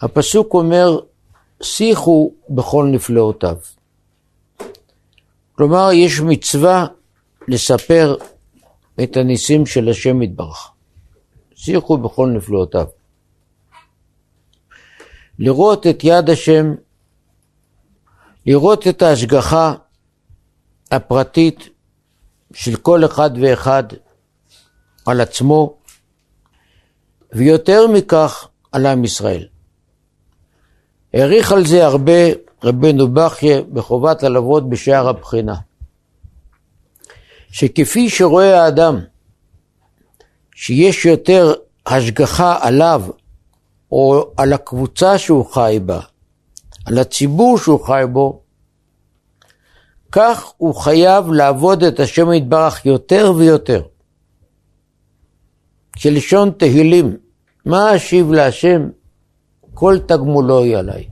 הפסוק אומר, שיחו בכל נפלאותיו. כלומר, יש מצווה לספר את הניסים של השם יתברך. שיחו בכל נפלאותיו. לראות את יד השם, לראות את ההשגחה הפרטית של כל אחד ואחד על עצמו, ויותר מכך על עם ישראל. העריך על זה הרבה רבנו בכיה בחובת הלוות בשער הבחינה, שכפי שרואה האדם שיש יותר השגחה עליו או על הקבוצה שהוא חי בה, על הציבור שהוא חי בו, כך הוא חייב לעבוד את השם יתברך יותר ויותר. כלשון תהילים, מה אשיב להשם? כל תגמולו היא עליי.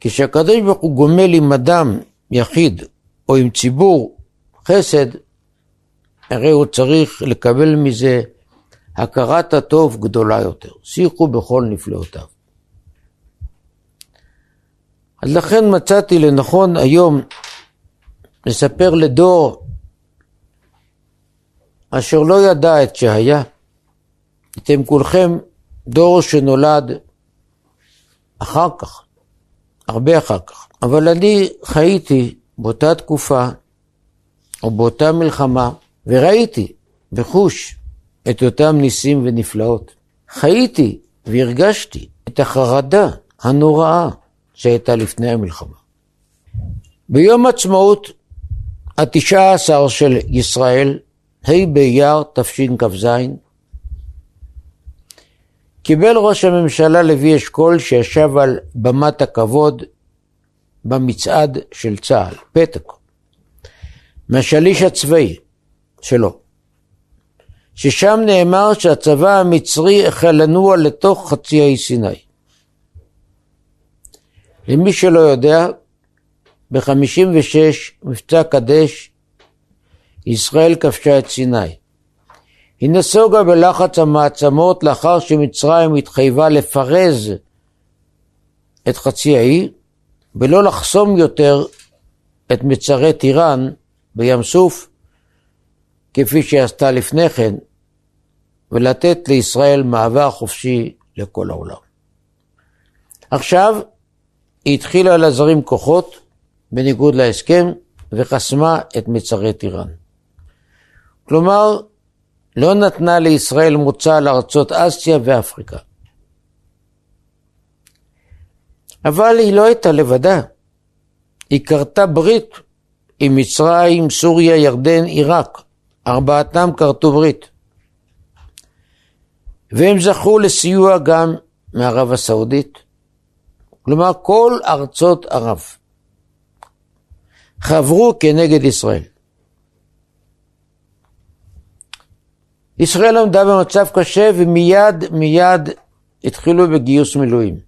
כשהקדוש ברוך הוא גומל עם אדם יחיד או עם ציבור חסד, הרי הוא צריך לקבל מזה הכרת הטוב גדולה יותר. שיחו בכל נפלאותיו. אז לכן מצאתי לנכון היום לספר לדור אשר לא ידע את שהיה. אתם כולכם דור שנולד אחר כך, הרבה אחר כך. אבל אני חייתי באותה תקופה, או באותה מלחמה, וראיתי בחוש את אותם ניסים ונפלאות. חייתי והרגשתי את החרדה הנוראה שהייתה לפני המלחמה. ביום עצמאות התשעה עשר של ישראל, ה' באייר תשכ"ז, קיבל ראש הממשלה לוי אשכול שישב על במת הכבוד במצעד של צה"ל, פתק, מהשליש הצבאי שלו, ששם נאמר שהצבא המצרי החל לנוע לתוך חצי האי סיני. למי שלא יודע, ב-56 מבצע קדש, ישראל כבשה את סיני. היא נסוגה בלחץ המעצמות לאחר שמצרים התחייבה לפרז את חצי האי ולא לחסום יותר את מצרי טיראן בים סוף כפי שעשתה לפני כן ולתת לישראל מעבר חופשי לכל העולם. עכשיו היא התחילה להזרים כוחות בניגוד להסכם וחסמה את מצרי טיראן. כלומר, לא נתנה לישראל מוצא לארצות אסיה ואפריקה. אבל היא לא הייתה לבדה. היא כרתה ברית עם מצרים, סוריה, ירדן, עיראק. ארבעתם כרתו ברית. והם זכו לסיוע גם מערב הסעודית. כלומר, כל ארצות ערב חברו כנגד ישראל. ישראל עמדה במצב קשה ומיד מיד התחילו בגיוס מילואים.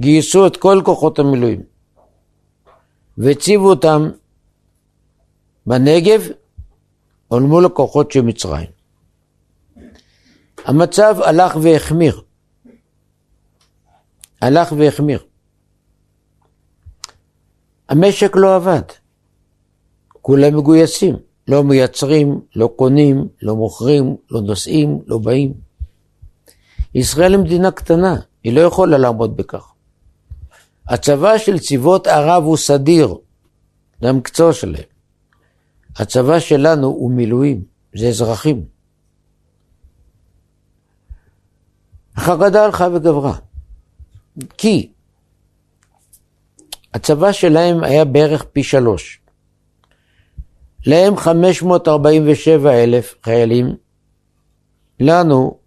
גייסו את כל כוחות המילואים והציבו אותם בנגב אל מול הכוחות של מצרים. המצב הלך והחמיר. הלך והחמיר. המשק לא עבד. כולם מגויסים. לא מייצרים, לא קונים, לא מוכרים, לא נוסעים, לא באים. ישראל היא מדינה קטנה, היא לא יכולה לעמוד בכך. הצבא של צבאות ערב הוא סדיר, זה המקצוע שלהם. הצבא שלנו הוא מילואים, זה אזרחים. החרדה הלכה וגברה, כי הצבא שלהם היה בערך פי שלוש. להם 547 אלף חיילים, לנו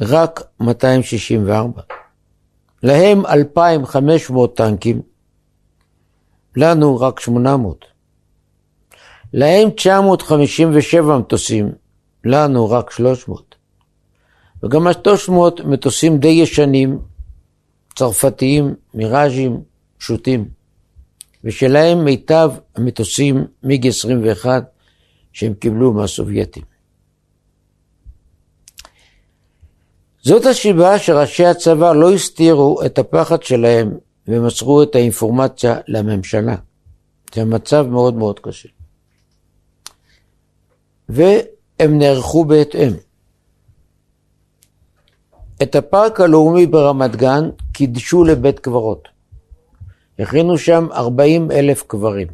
רק 264. להם 2,500 טנקים, לנו רק 800. להם 957 מטוסים, לנו רק 300. וגם ה-300 מטוסים די ישנים, צרפתיים, מיראז'ים, פשוטים. ושלהם מיטב המטוסים מיג 21 שהם קיבלו מהסובייטים. זאת הסיבה שראשי הצבא לא הסתירו את הפחד שלהם ומסרו את האינפורמציה לממשלה. זה מצב מאוד מאוד קשה. והם נערכו בהתאם. את הפארק הלאומי ברמת גן קידשו לבית קברות. הכינו שם 40 אלף קברים.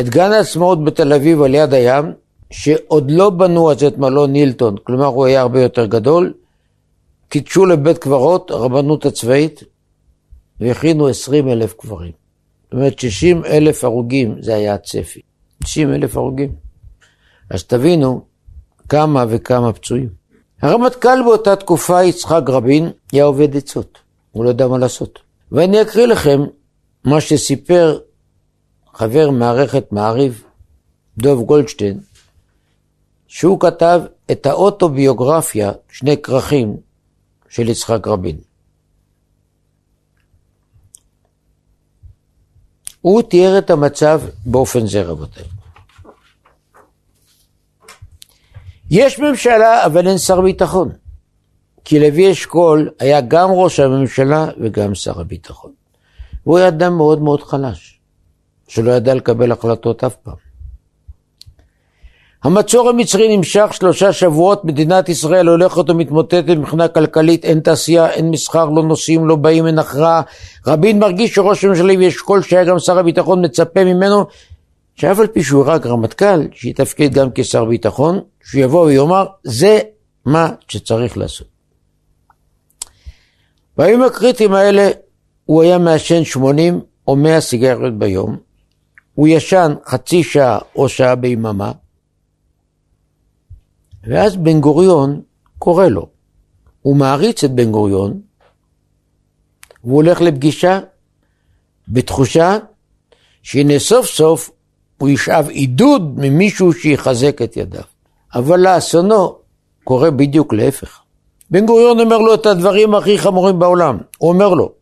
את גן העצמאות בתל אביב על יד הים, שעוד לא בנו אז את מלון נילטון, כלומר הוא היה הרבה יותר גדול, קידשו לבית קברות, הרבנות הצבאית, והכינו 20 אלף קברים. זאת אומרת 60 אלף הרוגים זה היה הצפי. 60 אלף הרוגים. אז תבינו כמה וכמה פצועים. הרמטכ"ל באותה תקופה, יצחק רבין, היה עובד עצות. הוא לא יודע מה לעשות. ואני אקריא לכם מה שסיפר חבר מערכת מעריב, דוב גולדשטיין, שהוא כתב את האוטוביוגרפיה, שני כרכים, של יצחק רבין. הוא תיאר את המצב באופן זה, רבותיי. יש ממשלה, אבל אין שר ביטחון. כי לוי אשכול היה גם ראש הממשלה וגם שר הביטחון. הוא היה אדם מאוד מאוד חלש, שלא ידע לקבל החלטות אף פעם. המצור המצרי נמשך שלושה שבועות, מדינת ישראל הולכת ומתמוטטת מבחינה כלכלית, אין תעשייה, אין מסחר, לא נוסעים, לא באים, אין הכרעה. רבין מרגיש שראש הממשלה ואשכול, שהיה גם שר הביטחון, מצפה ממנו שאף על פי שהוא רק רמטכ"ל, שיתפקד גם כשר ביטחון, שהוא יבוא ויאמר, זה מה שצריך לעשות. בימים הקריטיים האלה הוא היה מעשן 80 או 100 סיגריות ביום, הוא ישן חצי שעה או שעה ביממה, ואז בן גוריון קורא לו. הוא מעריץ את בן גוריון, והוא הולך לפגישה בתחושה שהנה סוף סוף הוא ישאב עידוד ממישהו שיחזק את ידיו. אבל לאסונו קורה בדיוק להפך. בן גוריון אומר לו את הדברים הכי חמורים בעולם. הוא אומר לו,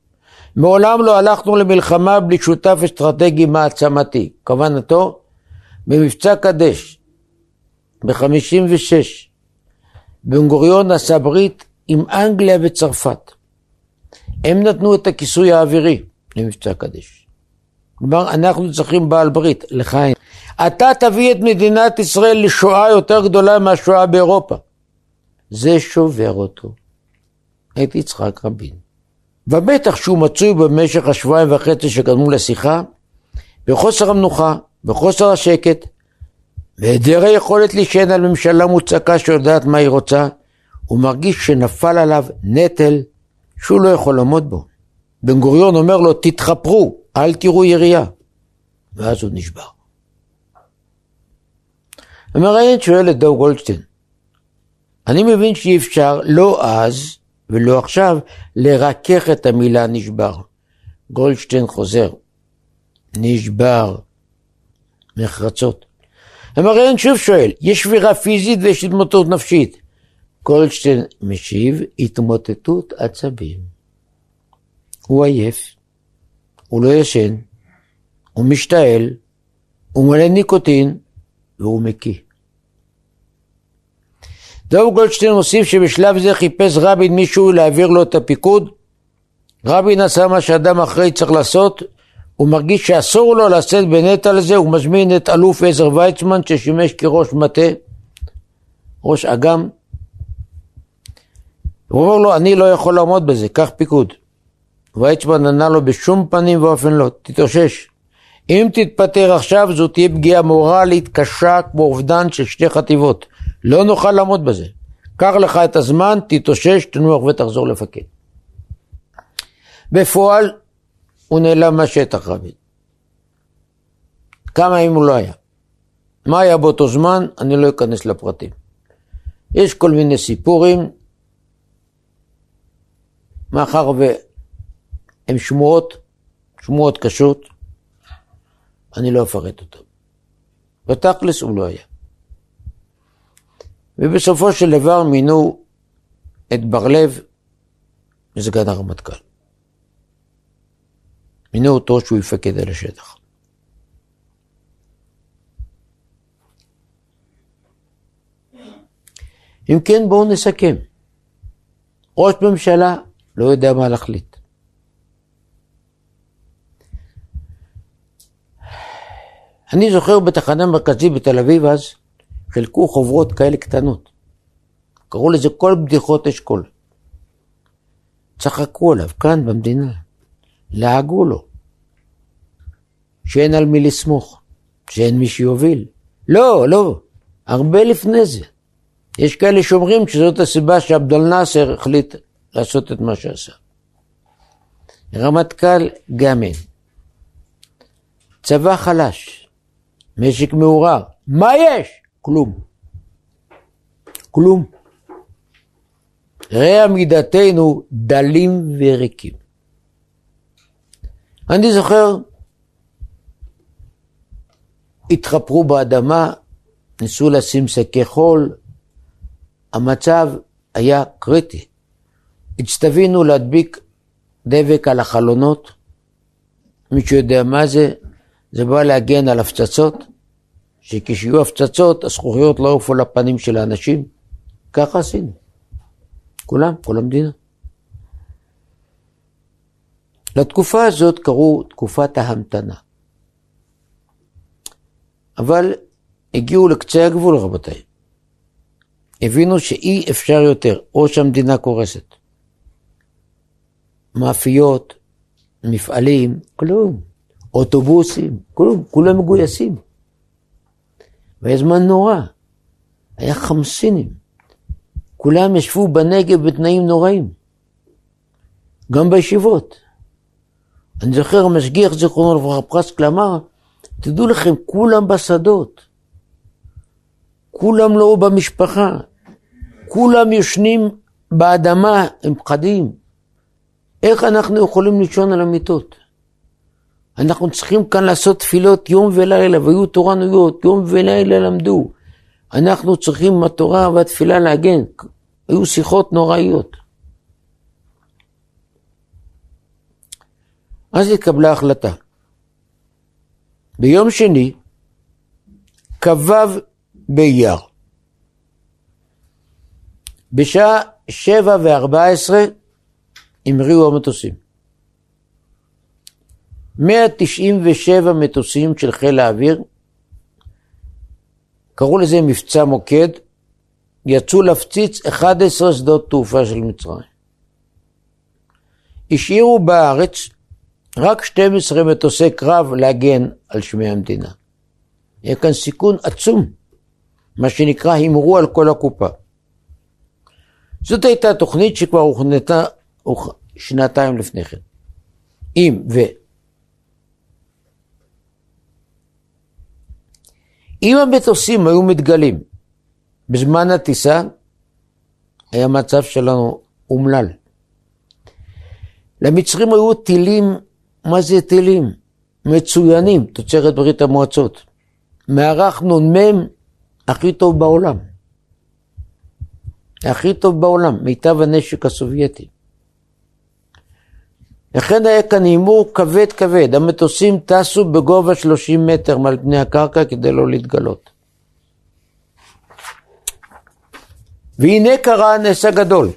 מעולם לא הלכנו למלחמה בלי שותף אסטרטגי מעצמתי. כוונתו, במבצע קדש, ב-56, בן גוריון עשה ברית עם אנגליה וצרפת. הם נתנו את הכיסוי האווירי למבצע קדש. כלומר, אנחנו צריכים בעל ברית, לחיים. אתה תביא את מדינת ישראל לשואה יותר גדולה מהשואה באירופה. זה שובר אותו, את יצחק רבין. ובטח שהוא מצוי במשך השבועיים וחצי שקדמו לשיחה, בחוסר המנוחה, בחוסר השקט, והיעדר היכולת להישען על ממשלה מוצקה שיודעת מה היא רוצה, הוא מרגיש שנפל עליו נטל שהוא לא יכול לעמוד בו. בן גוריון אומר לו, תתחפרו, אל תראו ירייה. ואז הוא נשבר. המראיינת שואל את דוב גולדשטיין, אני מבין שאי אפשר, לא אז ולא עכשיו, לרכך את המילה נשבר. גולדשטיין חוזר, נשבר, נחרצות. המראיין שוב שואל, יש שבירה פיזית ויש התמוטטות נפשית. גולדשטיין משיב, התמוטטות עצבים. הוא עייף, הוא לא ישן, הוא משתעל, הוא מלא ניקוטין והוא מקיא. דב גולדשטיין מוסיף שבשלב זה חיפש רבין מישהו להעביר לו את הפיקוד. רבין עשה מה שאדם אחראי צריך לעשות, הוא מרגיש שאסור לו לשאת בנטע לזה, הוא מזמין את אלוף עזר ויצמן ששימש כראש מטה, ראש אג"ם. הוא אומר לו, אני לא יכול לעמוד בזה, קח פיקוד. ויצמן ענה לו בשום פנים ואופן לא, תתאושש. אם תתפטר עכשיו זו תהיה פגיעה מורלית קשה כמו אובדן של שתי חטיבות. לא נוכל לעמוד בזה. קח לך את הזמן, תתאושש, תנוח ותחזור לפקד. בפועל, הוא נעלם מהשטח רבין. כמה ימים הוא לא היה. מה היה באותו זמן, אני לא אכנס לפרטים. יש כל מיני סיפורים, מאחר והם שמועות, שמועות קשות, אני לא אפרט אותן. בתכלס הוא לא היה. ובסופו של דבר מינו את בר-לב לסגן הרמטכ"ל. מינו אותו שהוא יפקד על השטח. אם כן, בואו נסכם. ראש ממשלה לא יודע מה להחליט. אני זוכר בתחנה מרכזית בתל אביב אז, חילקו חוברות כאלה קטנות. קראו לזה כל בדיחות אשכול. צחקו עליו, כאן במדינה. לעגו לו. שאין על מי לסמוך, שאין מי שיוביל. לא, לא, הרבה לפני זה. יש כאלה שאומרים שזאת הסיבה שעבדול נאסר החליט לעשות את מה שעשה. רמטכ"ל גם אין. צבא חלש, משק מעורר. מה יש? כלום. כלום. ראה עמידתנו דלים וריקים. אני זוכר, התחפרו באדמה, ניסו לשים שקי חול, המצב היה קריטי. הצטווינו להדביק דבק על החלונות, מישהו יודע מה זה? זה בא להגן על הפצצות, שכשיהיו הפצצות, הזכוכיות לא יעופו לפנים של האנשים. ככה עשינו. כולם, כל המדינה. לתקופה הזאת קראו תקופת ההמתנה. אבל הגיעו לקצה הגבול, רבותיי. הבינו שאי אפשר יותר, או שהמדינה קורסת. מאפיות, מפעלים, כלום. אוטובוסים, כלום, כולם מגויסים. והיה זמן נורא, היה חמסינים. כולם ישבו בנגב בתנאים נוראים, גם בישיבות. אני זוכר המשגיח זיכרונו לברכה פרסקל אמר, תדעו לכם, כולם בשדות, כולם לא במשפחה, כולם יושנים באדמה, הם פחדים. איך אנחנו יכולים לישון על המיטות? אנחנו צריכים כאן לעשות תפילות יום ולילה, והיו תורנויות, יום ולילה למדו. אנחנו צריכים התורה והתפילה להגן. היו שיחות נוראיות. אז התקבלה החלטה. ביום שני, כ"ו באייר, בשעה שבע וארבע עשרה המריאו המטוסים. 197 מטוסים של חיל האוויר, קראו לזה מבצע מוקד, יצאו להפציץ 11 שדות תעופה של מצרים. השאירו בארץ רק 12 מטוסי קרב להגן על שמי המדינה. היה כאן סיכון עצום, מה שנקרא הימרו על כל הקופה. זאת הייתה תוכנית שכבר הוכנתה שנתיים לפני כן. אם אם המטוסים היו מתגלים בזמן הטיסה, היה מצב שלנו אומלל. למצרים היו טילים, מה זה טילים? מצוינים, תוצרת ברית המועצות. מערך נ"מ הכי טוב בעולם. הכי טוב בעולם, מיטב הנשק הסובייטי. לכן היה כאן הימור כבד כבד, המטוסים טסו בגובה 30 מטר מעל פני הקרקע כדי לא להתגלות. והנה קרה הנס הגדול,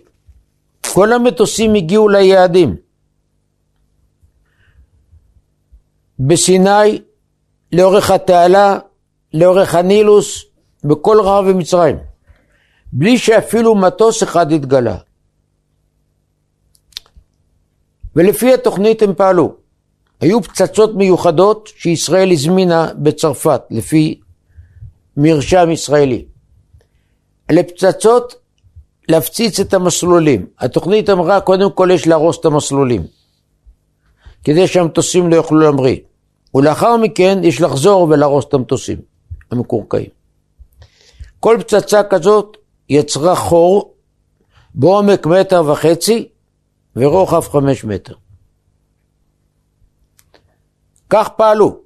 כל המטוסים הגיעו ליעדים. בסיני, לאורך התעלה, לאורך הנילוס, בכל רעב במצרים, בלי שאפילו מטוס אחד התגלה. ולפי התוכנית הם פעלו. היו פצצות מיוחדות שישראל הזמינה בצרפת, לפי מרשם ישראלי. אלה פצצות להפציץ את המסלולים. התוכנית אמרה, קודם כל יש להרוס את המסלולים, כדי שהמטוסים לא יוכלו להמריא. ולאחר מכן יש לחזור ולהרוס את המטוסים המקורקעים. כל פצצה כזאת יצרה חור בעומק מטר וחצי ורוחב חמש מטר. כך פעלו,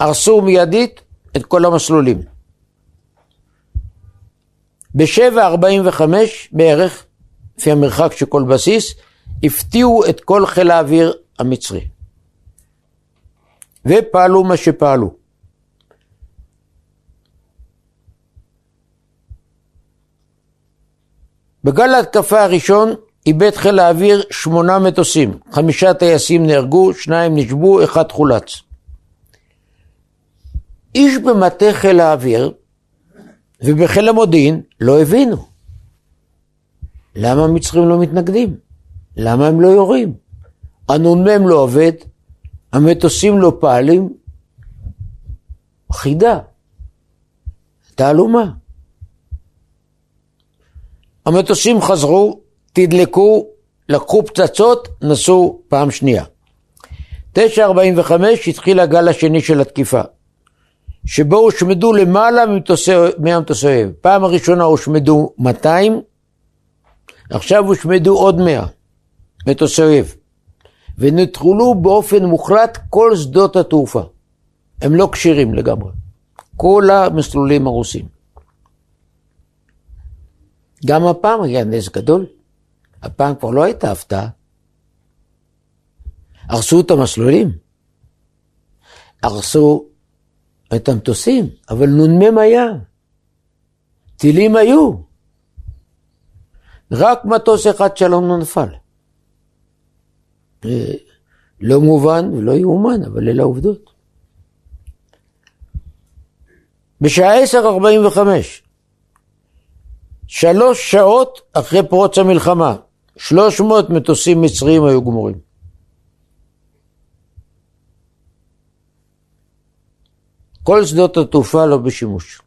הרסו מיידית את כל המסלולים. ב-7.45 בערך, לפי המרחק של כל בסיס, הפתיעו את כל חיל האוויר המצרי. ופעלו מה שפעלו. בגל ההתקפה הראשון איבד חיל האוויר שמונה מטוסים, חמישה טייסים נהרגו, שניים נשבו, אחד חולץ. איש במטה חיל האוויר ובחיל המודיעין לא הבינו. למה המצרים לא מתנגדים? למה הם לא יורים? הנ"מ לא עובד, המטוסים לא פעלים. חידה, תעלומה. המטוסים חזרו, תדלקו, לקחו פצצות, נסעו פעם שנייה. 9.45 התחיל הגל השני של התקיפה, שבו הושמדו למעלה מהמטוסי אויב. פעם הראשונה הושמדו 200, עכשיו הושמדו עוד 100 מטוסי אויב, ונטרלו באופן מוחלט כל שדות התעופה. הם לא כשירים לגמרי. כל המסלולים הרוסים. גם הפעם היה נס גדול. הפעם כבר לא הייתה הפתעה. הרסו את המסלולים, הרסו את המטוסים, אבל נ"מ היה, טילים היו. רק מטוס אחד שלום לא נפל. לא מובן ולא יאומן, אבל אלה העובדות. בשעה 10:45, שלוש שעות אחרי פרוץ המלחמה, 300 מטוסים מצריים היו גמורים. כל שדות התעופה לא בשימוש.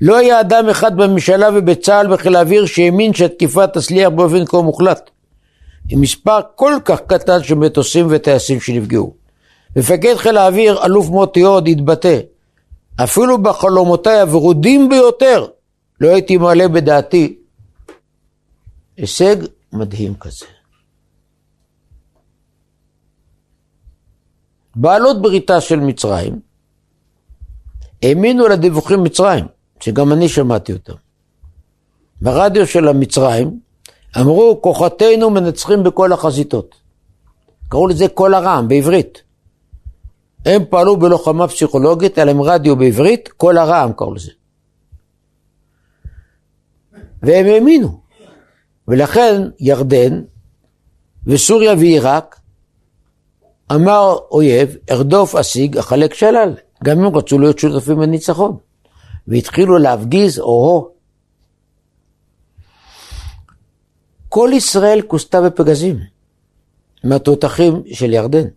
לא היה אדם אחד בממשלה ובצה"ל וחיל האוויר שהאמין שהתקיפה תצליח באופן כה מוחלט. עם מספר כל כך קטן של מטוסים וטייסים שנפגעו. מפקד חיל האוויר, אלוף מוטי הוד, התבטא אפילו בחלומותיי הוורודים ביותר לא הייתי מעלה בדעתי הישג מדהים כזה. בעלות בריתה של מצרים האמינו לדיווחים מצרים, שגם אני שמעתי אותם. ברדיו של המצרים אמרו, כוחותינו מנצחים בכל החזיתות. קראו לזה קול הרעם בעברית. הם פעלו בלוחמה פסיכולוגית, היה להם רדיו בעברית, קול הרעם קראו לזה. והם האמינו. ולכן ירדן וסוריה ועיראק אמר אויב, ארדוף אשיג, אחלק שלל. גם הם רצו להיות שותפים בניצחון. והתחילו להפגיז, או-הו. כל ישראל כוסתה בפגזים מהתותחים של ירדן.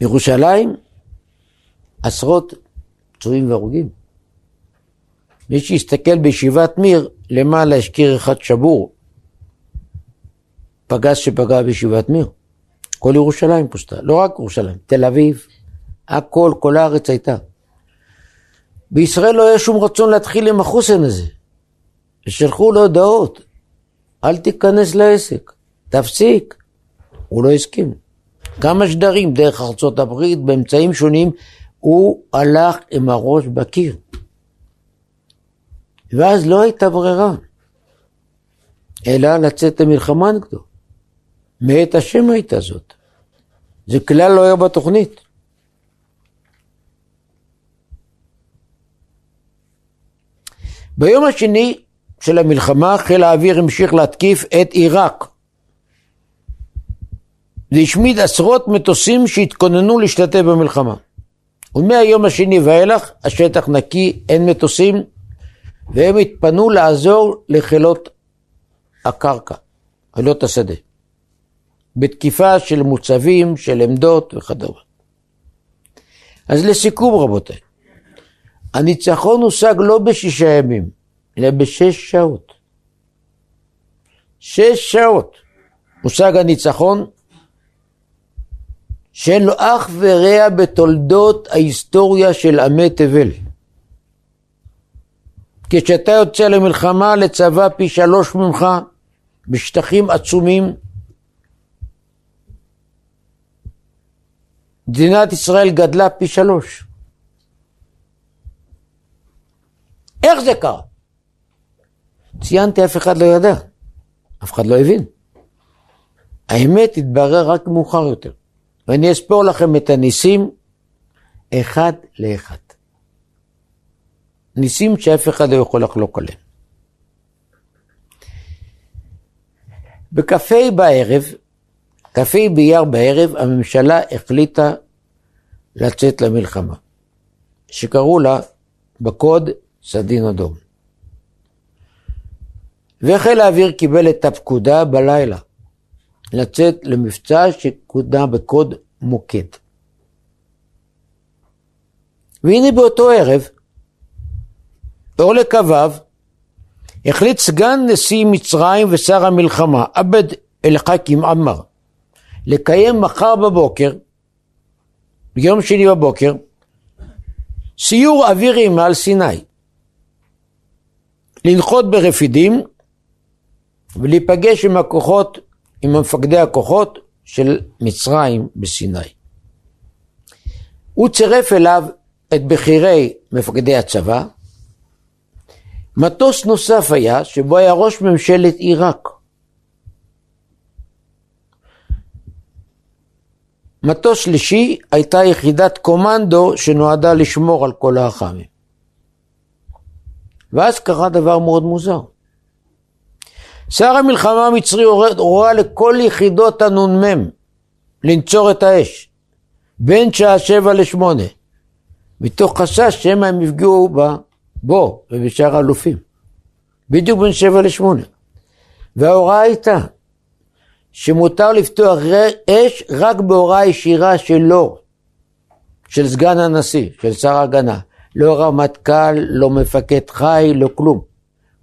ירושלים, עשרות פצועים והרוגים. מי שיסתכל בישיבת מיר, למעלה יש קיר אחד שבור. פגז שפגע בישיבת מיר. כל ירושלים פושטה, לא רק ירושלים, תל אביב, הכל, כל הארץ הייתה. בישראל לא היה שום רצון להתחיל עם החוסן הזה. ושלחו לו הודעות, אל תיכנס לעסק, תפסיק. הוא לא הסכים. כמה שדרים דרך ארצות הברית, באמצעים שונים, הוא הלך עם הראש בקיר. ואז לא הייתה ברירה, אלא לצאת למלחמה נגדו. מאת השם הייתה זאת. זה כלל לא היה בתוכנית. ביום השני של המלחמה חיל האוויר המשיך להתקיף את עיראק. והשמיד עשרות מטוסים שהתכוננו להשתתף במלחמה. ומהיום השני ואילך השטח נקי, אין מטוסים, והם התפנו לעזור לחילות הקרקע, חילות השדה, בתקיפה של מוצבים, של עמדות וכדומה. אז לסיכום רבותיי, הניצחון הושג לא בשישה ימים, אלא בשש שעות. שש שעות הושג הניצחון שאין לו אח ורע בתולדות ההיסטוריה של עמי תבל. כשאתה יוצא למלחמה לצבא פי שלוש ממך, בשטחים עצומים, מדינת ישראל גדלה פי שלוש. איך זה קרה? ציינתי, אף אחד לא ידע, אף אחד לא הבין. האמת התברר רק מאוחר יותר, ואני אספור לכם את הניסים אחד לאחד. ניסים שאף אחד לא יכול לחלוק עליהם. בכ"ה בערב, כ"ה באייר בערב, הממשלה החליטה לצאת למלחמה, שקראו לה בקוד סדין אדום. וחיל האוויר קיבל את הפקודה בלילה לצאת למבצע שקודמה בקוד מוקד. והנה באותו ערב, אור לקוו, החליט סגן נשיא מצרים ושר המלחמה, עבד אל-חכים עמר, לקיים מחר בבוקר, ביום שני בבוקר, סיור אווירי מעל סיני, לנחות ברפידים ולהיפגש עם הכוחות, עם מפקדי הכוחות של מצרים בסיני. הוא צירף אליו את בכירי מפקדי הצבא. מטוס נוסף היה, שבו היה ראש ממשלת עיראק. מטוס שלישי הייתה יחידת קומנדו שנועדה לשמור על כל האח"מים. ואז קרה דבר מאוד מוזר. שר המלחמה המצרי הורה לכל יחידות הנ"מ לנצור את האש בין שעה שבע לשמונה, מתוך חשש שמא הם יפגעו בו ובשאר האלופים, בדיוק בין שבע לשמונה. וההוראה הייתה שמותר לפתוח אש רק בהוראה ישירה שלו, של סגן הנשיא, של שר ההגנה. לא רמטכ"ל, לא מפקד חי, לא כלום.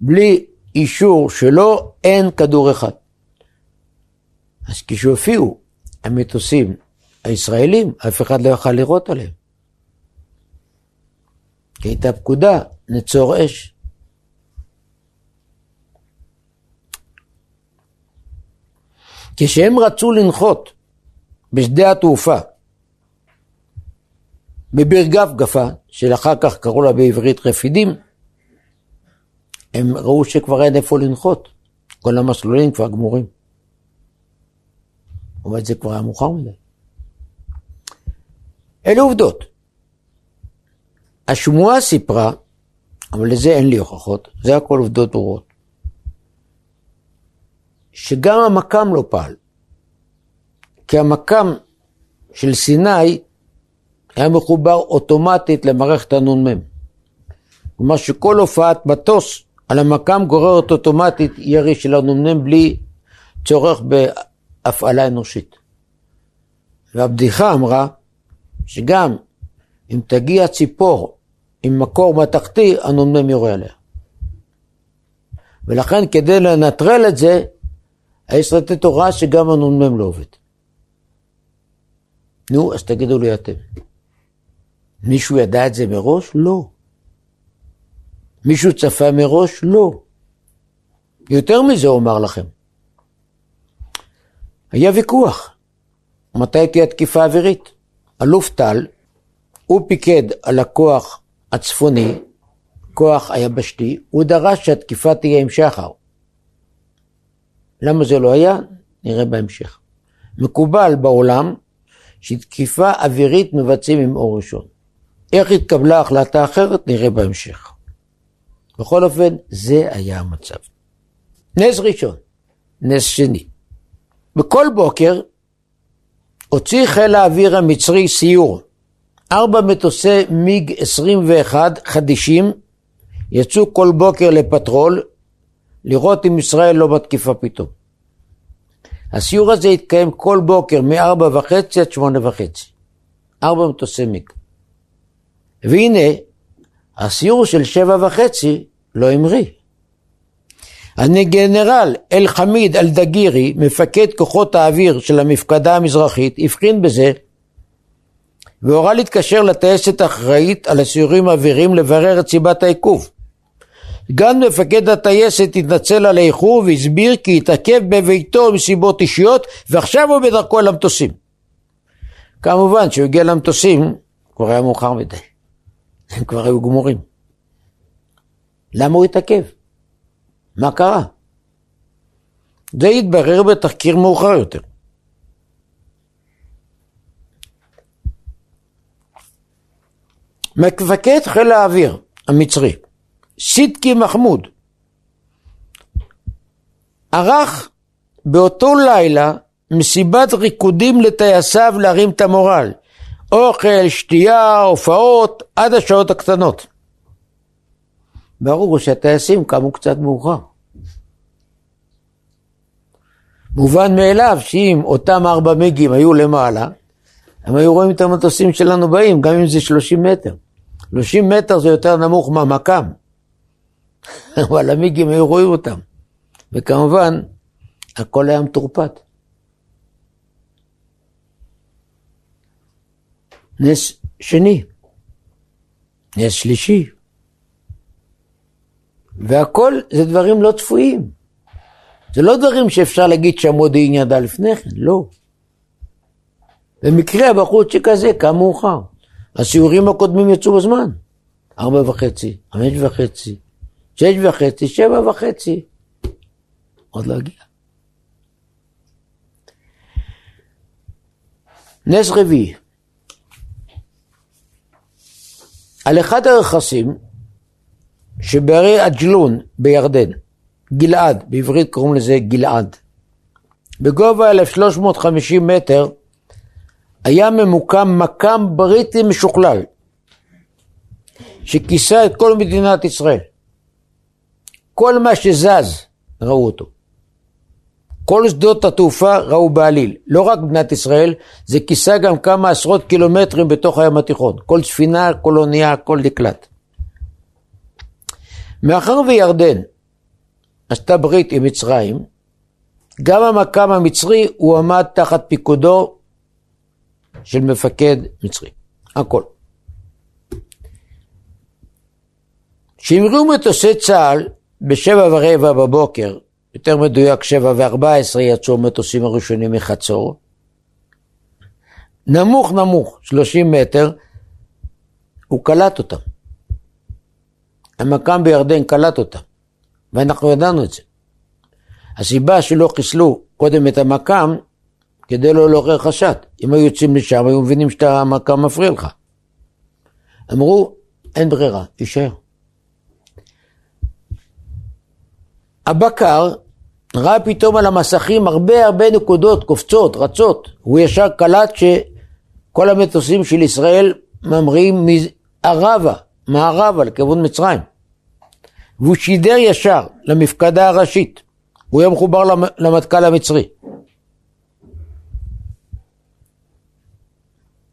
בלי אישור שלו אין כדור אחד. אז כשהופיעו המטוסים הישראלים, אף אחד לא יכל לירות עליהם. כי הייתה פקודה, נצור אש. כשהם רצו לנחות בשדה התעופה, בביר גפגפה, שאחר כך קראו לה בעברית רפידים, הם ראו שכבר אין איפה לנחות. כל המסלולים כבר גמורים. אבל זה כבר היה מאוחר מדי. אלה עובדות. השמועה סיפרה, אבל לזה אין לי הוכחות, זה הכל עובדות ברורות, שגם המקם לא פעל. כי המקם של סיני היה מחובר אוטומטית למערכת הנ"מ. כלומר שכל הופעת מטוס על המקם גוררת אוטומטית ירי של הנ"מ בלי צורך בהפעלה אנושית. והבדיחה אמרה שגם אם תגיע ציפור עם מקור מתכתי, הנ"מ יורה עליה. ולכן כדי לנטרל את זה, יש לתת הוראה שגם הנ"מ לא עובד. נו, אז תגידו לי אתם. מישהו ידע את זה מראש? לא. מישהו צפה מראש? לא. יותר מזה אומר לכם. היה ויכוח, מתי תהיה תקיפה אווירית? אלוף טל, הוא פיקד על הכוח הצפוני, כוח היבשתי, הוא דרש שהתקיפה תהיה עם שחר. למה זה לא היה? נראה בהמשך. מקובל בעולם שתקיפה אווירית מבצעים עם אור ראשון. איך התקבלה החלטה אחרת נראה בהמשך. בכל אופן, זה היה המצב. נס ראשון, נס שני. בכל בוקר הוציא חיל האוויר המצרי סיור. ארבע מטוסי מיג 21 חדישים יצאו כל בוקר לפטרול לראות אם ישראל לא בתקיפה פתאום. הסיור הזה התקיים כל בוקר מ-4 וחצי עד 8 וחצי. ארבע מטוסי מיג. והנה, הסיור של שבע וחצי לא המריא. הגנרל אל-חמיד אל-דגירי, מפקד כוחות האוויר של המפקדה המזרחית, הבחין בזה והורה להתקשר לטייסת האחראית על הסיורים האוויריים לברר את סיבת העיכוב. גם מפקד הטייסת התנצל על האיחור והסביר כי התעכב בביתו מסיבות אישיות ועכשיו הוא בדרכו אל המטוסים. כמובן כשהוא הגיע למטוסים כבר היה מאוחר מדי. הם כבר היו גמורים. למה הוא התעכב? מה קרה? זה יתברר בתחקיר מאוחר יותר. מפקד חיל האוויר המצרי, סידקי מחמוד, ערך באותו לילה מסיבת ריקודים לטייסיו להרים את המורל. אוכל, שתייה, הופעות, עד השעות הקטנות. ברור שהטייסים קמו קצת מאוחר. מובן מאליו שאם אותם ארבע מגיעים היו למעלה, הם היו רואים את המטוסים שלנו באים, גם אם זה 30 מטר. 30 מטר זה יותר נמוך מהמקם, אבל המיגים היו רואים אותם. וכמובן, הכל היה מתורפת. נס שני, נס שלישי, והכל זה דברים לא צפויים. זה לא דברים שאפשר להגיד שהמודיעין ידע לפני כן, לא. במקרה הבחור שכזה קם מאוחר. הסיורים הקודמים יצאו בזמן. ארבע וחצי, חמש וחצי, שש וחצי, שבע וחצי. עוד לא הגיע. נס רביעי. על אחד הרכסים שבערי עג'לון בירדן, גלעד, בעברית קוראים לזה גלעד, בגובה 1350 מטר, היה ממוקם מקם בריטי משוכלל, שכיסה את כל מדינת ישראל. כל מה שזז, ראו אותו. כל שדות התעופה ראו בעליל. לא רק מדינת ישראל, זה כיסה גם כמה עשרות קילומטרים בתוך הים התיכון. כל ספינה, כל אונייה, הכל נקלט. מאחר וירדן עשתה ברית עם מצרים, גם המקם המצרי הוא עמד תחת פיקודו של מפקד מצרי. הכל. כשהמריאו מטוסי צה"ל בשבע ורבע בבוקר, יותר מדויק שבע וארבע עשרה יצאו המטוסים הראשונים מחצור, נמוך נמוך, שלושים מטר, הוא קלט אותם. המקם בירדן קלט אותם, ואנחנו ידענו את זה. הסיבה שלא חיסלו קודם את המקם, כדי לא לעורר חשד. אם היו יוצאים לשם, היו מבינים שהמקם מפריע לך. אמרו, אין ברירה, יישאר. הבקר ראה פתאום על המסכים הרבה הרבה נקודות קופצות, רצות. הוא ישר קלט שכל המטוסים של ישראל ממריאים מערבה, מערבה לכיוון מצרים. והוא שידר ישר למפקדה הראשית. הוא היה מחובר למטכ"ל המצרי.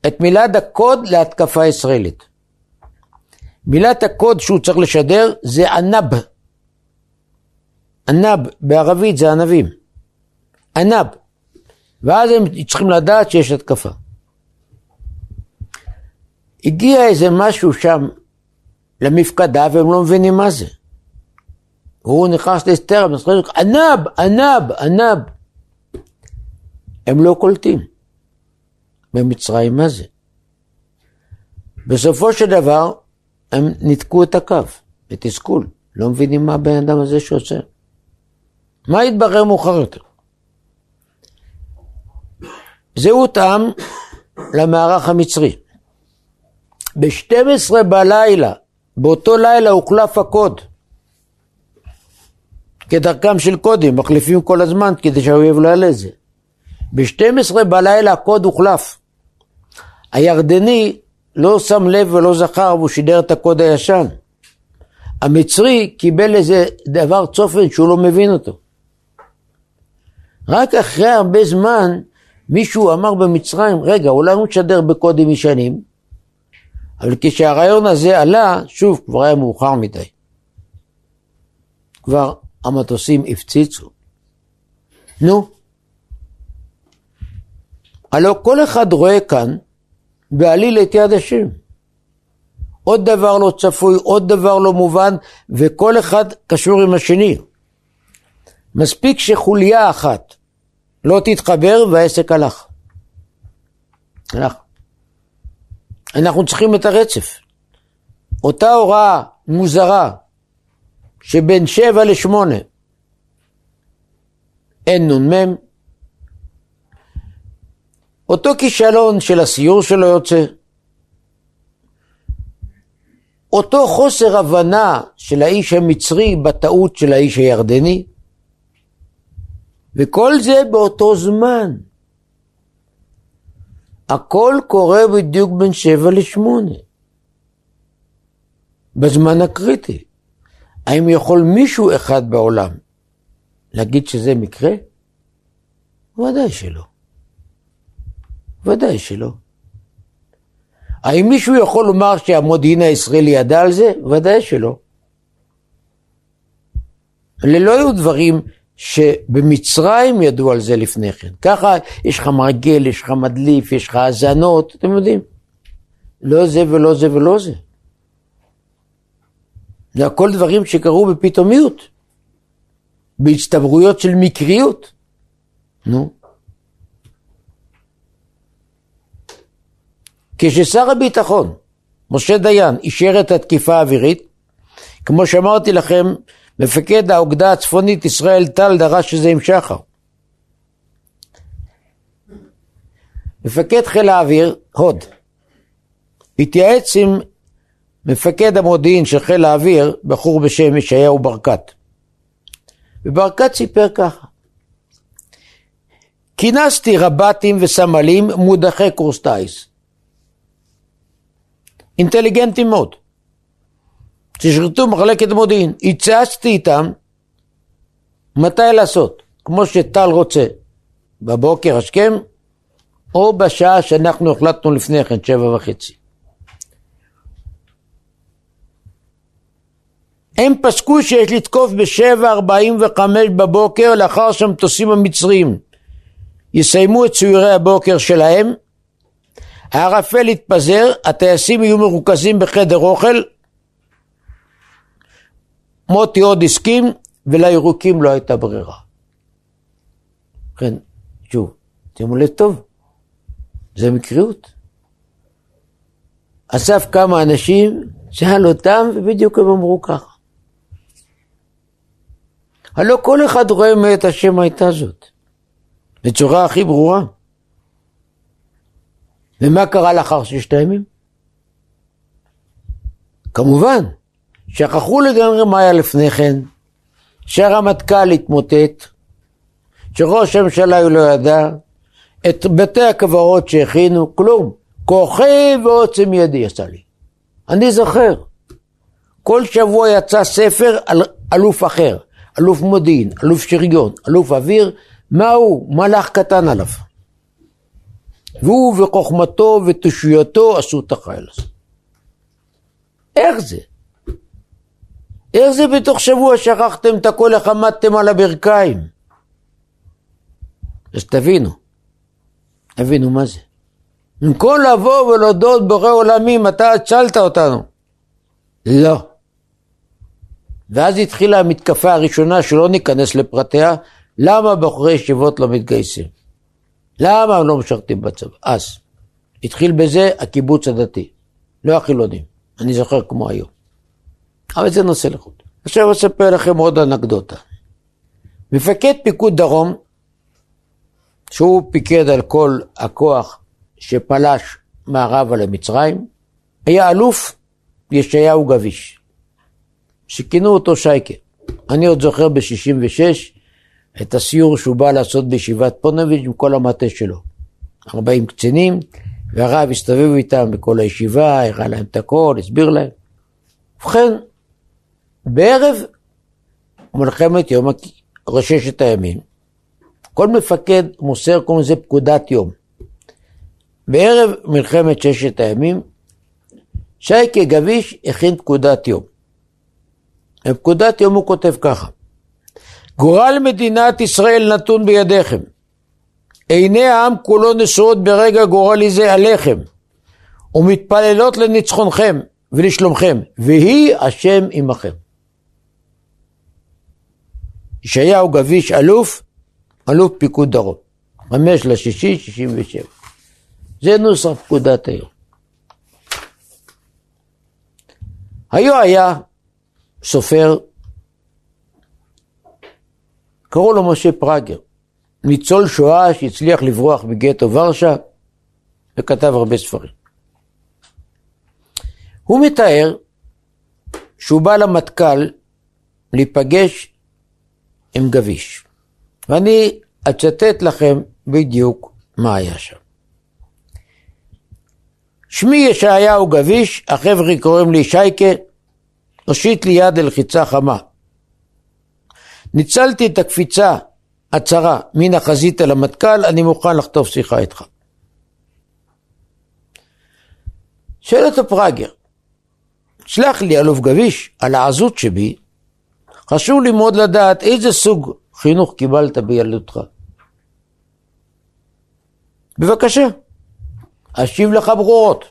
את מילת הקוד להתקפה ישראלית. מילת הקוד שהוא צריך לשדר זה ענב. ענב בערבית זה ענבים. ענב. ואז הם צריכים לדעת שיש התקפה. הגיע איזה משהו שם למפקדה והם לא מבינים מה זה. והוא נכנס להסתר, ענב, ענב, ענב. הם לא קולטים. במצרים מה זה? בסופו של דבר הם ניתקו את הקו, בתסכול, לא מבינים מה הבן אדם הזה שעושה. מה יתברר מאוחר יותר? זה הותאם למערך המצרי. ב-12 בלילה, באותו לילה הוחלף הקוד. כדרכם של קודים, מחליפים כל הזמן כדי שהאויב לא יעלה את זה. ב-12 בלילה הקוד הוחלף. הירדני לא שם לב ולא זכר והוא שידר את הקוד הישן. המצרי קיבל איזה דבר צופן שהוא לא מבין אותו. רק אחרי הרבה זמן מישהו אמר במצרים, רגע, אולי הוא משדר בקודים ישנים, אבל כשהרעיון הזה עלה, שוב, כבר היה מאוחר מדי. כבר המטוסים הפציצו. נו, הלוא כל אחד רואה כאן בעליל את יד השם. עוד דבר לא צפוי, עוד דבר לא מובן, וכל אחד קשור עם השני. מספיק שחוליה אחת לא תתחבר והעסק הלך. הלך. אנחנו צריכים את הרצף. אותה הוראה מוזרה שבין שבע לשמונה אין נ"מ, אותו כישלון של הסיור שלו יוצא, אותו חוסר הבנה של האיש המצרי בטעות של האיש הירדני, וכל זה באותו זמן. הכל קורה בדיוק בין שבע לשמונה. בזמן הקריטי. האם יכול מישהו אחד בעולם להגיד שזה מקרה? ודאי שלא. ודאי שלא. האם מישהו יכול לומר שהמודיעין הישראלי ידע על זה? ודאי שלא. אלה לא היו דברים שבמצרים ידעו על זה לפני כן. ככה יש לך מרגל, יש לך מדליף, יש לך האזנות, אתם יודעים. לא זה ולא זה ולא זה. זה הכל דברים שקרו בפתאומיות, בהצטברויות של מקריות. נו. כששר הביטחון, משה דיין, אישר את התקיפה האווירית, כמו שאמרתי לכם, מפקד האוגדה הצפונית ישראל טל דרש שזה עם שחר. מפקד חיל האוויר, הוד, התייעץ עם מפקד המודיעין של חיל האוויר, בחור בשם ישעיהו ברקת. וברקת סיפר ככה: כינסתי רב"טים וסמלים מודחי קורס טיס. אינטליגנטים מאוד. ששירתו מחלקת מודיעין. התייעצתי איתם מתי לעשות, כמו שטל רוצה, בבוקר השכם, או בשעה שאנחנו החלטנו לפני כן, שבע וחצי. הם פסקו שיש לתקוף ב-7.45 בבוקר לאחר שהמטוסים המצריים יסיימו את ציורי הבוקר שלהם, הערפל יתפזר, הטייסים יהיו מרוכזים בחדר אוכל, מוטי עוד הסכים, ולירוקים לא הייתה ברירה. כן, שוב, שימו לב טוב, זה מקריות. אסף כמה אנשים, שאל אותם, ובדיוק הם אמרו ככה. הלא כל אחד רואה מאת השם הייתה זאת, בצורה הכי ברורה. ומה קרה לאחר ששת הימים? כמובן, שכחו לגמרי מה היה לפני כן, שהרמטכ"ל התמוטט, שראש הממשלה הוא לא ידע, את בתי הקברות שהכינו, כלום. כוחי ועוצם ידי עשה לי. אני זוכר, כל שבוע יצא ספר על אלוף אחר, אלוף מודיעין, אלוף שריון, אלוף אוויר, מה הוא? מלאך קטן עליו. והוא וחוכמתו ותושייתו עשו את החיל הזה. איך זה? איך זה בתוך שבוע שכחתם את הכל, איך עמדתם על הברכיים? אז תבינו, תבינו מה זה. במקום לבוא ולהודות בורא עולמים, אתה הצלת אותנו. לא. ואז התחילה המתקפה הראשונה, שלא ניכנס לפרטיה, למה בחורי ישיבות לא מתגייסים? למה הם לא משרתים בצבא? אז. התחיל בזה הקיבוץ הדתי, לא החילונים. אני זוכר כמו היום. אבל זה נושא לחוד. עכשיו אספר לכם עוד אנקדוטה. מפקד פיקוד דרום, שהוא פיקד על כל הכוח שפלש מערבה למצרים, היה אלוף ישעיהו גביש, שכינו אותו שייקה. אני עוד זוכר ב-66 את הסיור שהוא בא לעשות בישיבת פונוביץ' עם כל המטה שלו. 40 קצינים, והרב הסתובב איתם בכל הישיבה, הראה להם את הכל, הסביר להם. ובכן, בערב מלחמת יום ששת הימים, כל מפקד מוסר, קוראים לזה פקודת יום. בערב מלחמת ששת הימים, שייקה גביש הכין פקודת יום. בפקודת יום הוא כותב ככה: גורל מדינת ישראל נתון בידיכם. עיני העם כולו נשואות ברגע גורלי זה עליכם, ומתפללות לניצחונכם ולשלומכם, ויהי השם עמכם. ישעיהו גביש אלוף, אלוף פיקוד דרום, חמש לשישי, שישים ושבע. זה נוסח פקודת היום. היו היה סופר, קראו לו משה פראגר, ניצול שואה שהצליח לברוח בגטו ורשה וכתב הרבה ספרים. הוא מתאר שהוא בא למטכ"ל להיפגש עם גביש. ואני אצטט לכם בדיוק מה היה שם. שמי ישעיהו גביש, החבר'ה קוראים לי שייקה, הושיט לי יד ללחיצה חמה. ניצלתי את הקפיצה הצרה מן החזית אל המטכ"ל, אני מוכן לחטוף שיחה איתך. שואל אותו פראגר, סלח לי אלוף גביש על העזות שבי, חשוב לי מאוד לדעת איזה סוג חינוך קיבלת בילדותך. בבקשה, אשיב לך ברורות.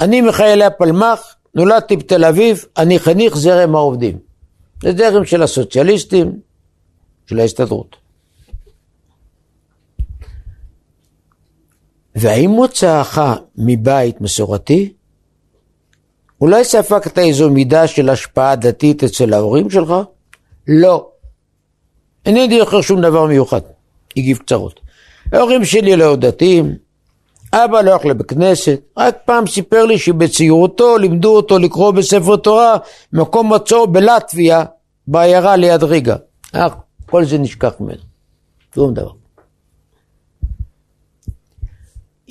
אני מחיילי הפלמ"ח, נולדתי בתל אביב, אני חניך זרם העובדים. זרם של הסוציאליסטים, של ההסתדרות. והאם מוצאך מבית מסורתי? אולי ספגת איזו מידה של השפעה דתית אצל ההורים שלך? לא. אינני זוכר שום דבר מיוחד. הגיב קצרות. ההורים שלי לא דתיים, אבא לא הלך לבית כנסת, רק פעם סיפר לי שבצעירותו לימדו אותו לקרוא בספר תורה מקום מצור בלטביה, בעיירה ליד ריגה. אך כל זה נשכח ממנו. שום דבר.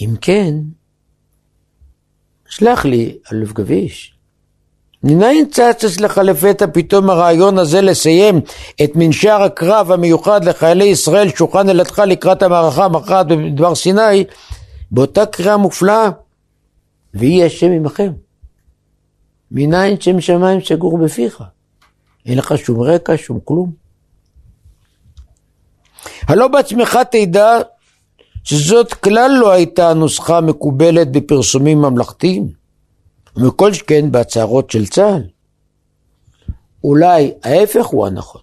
אם כן, שלח לי, אלוף גביש, מניין צץ אצלך לפתע פתאום הרעיון הזה לסיים את מנשר הקרב המיוחד לחיילי ישראל שהוכן אלתך לקראת המערכה המכרעת בדבר סיני באותה קריאה מופלאה ויהי השם עמכם. מניין שם שמיים סגור בפיך. אין לך שום רקע, שום כלום. הלא בעצמך תדע שזאת כלל לא הייתה נוסחה מקובלת בפרסומים ממלכתיים, וכל שכן בהצהרות של צה"ל. אולי ההפך הוא הנכון.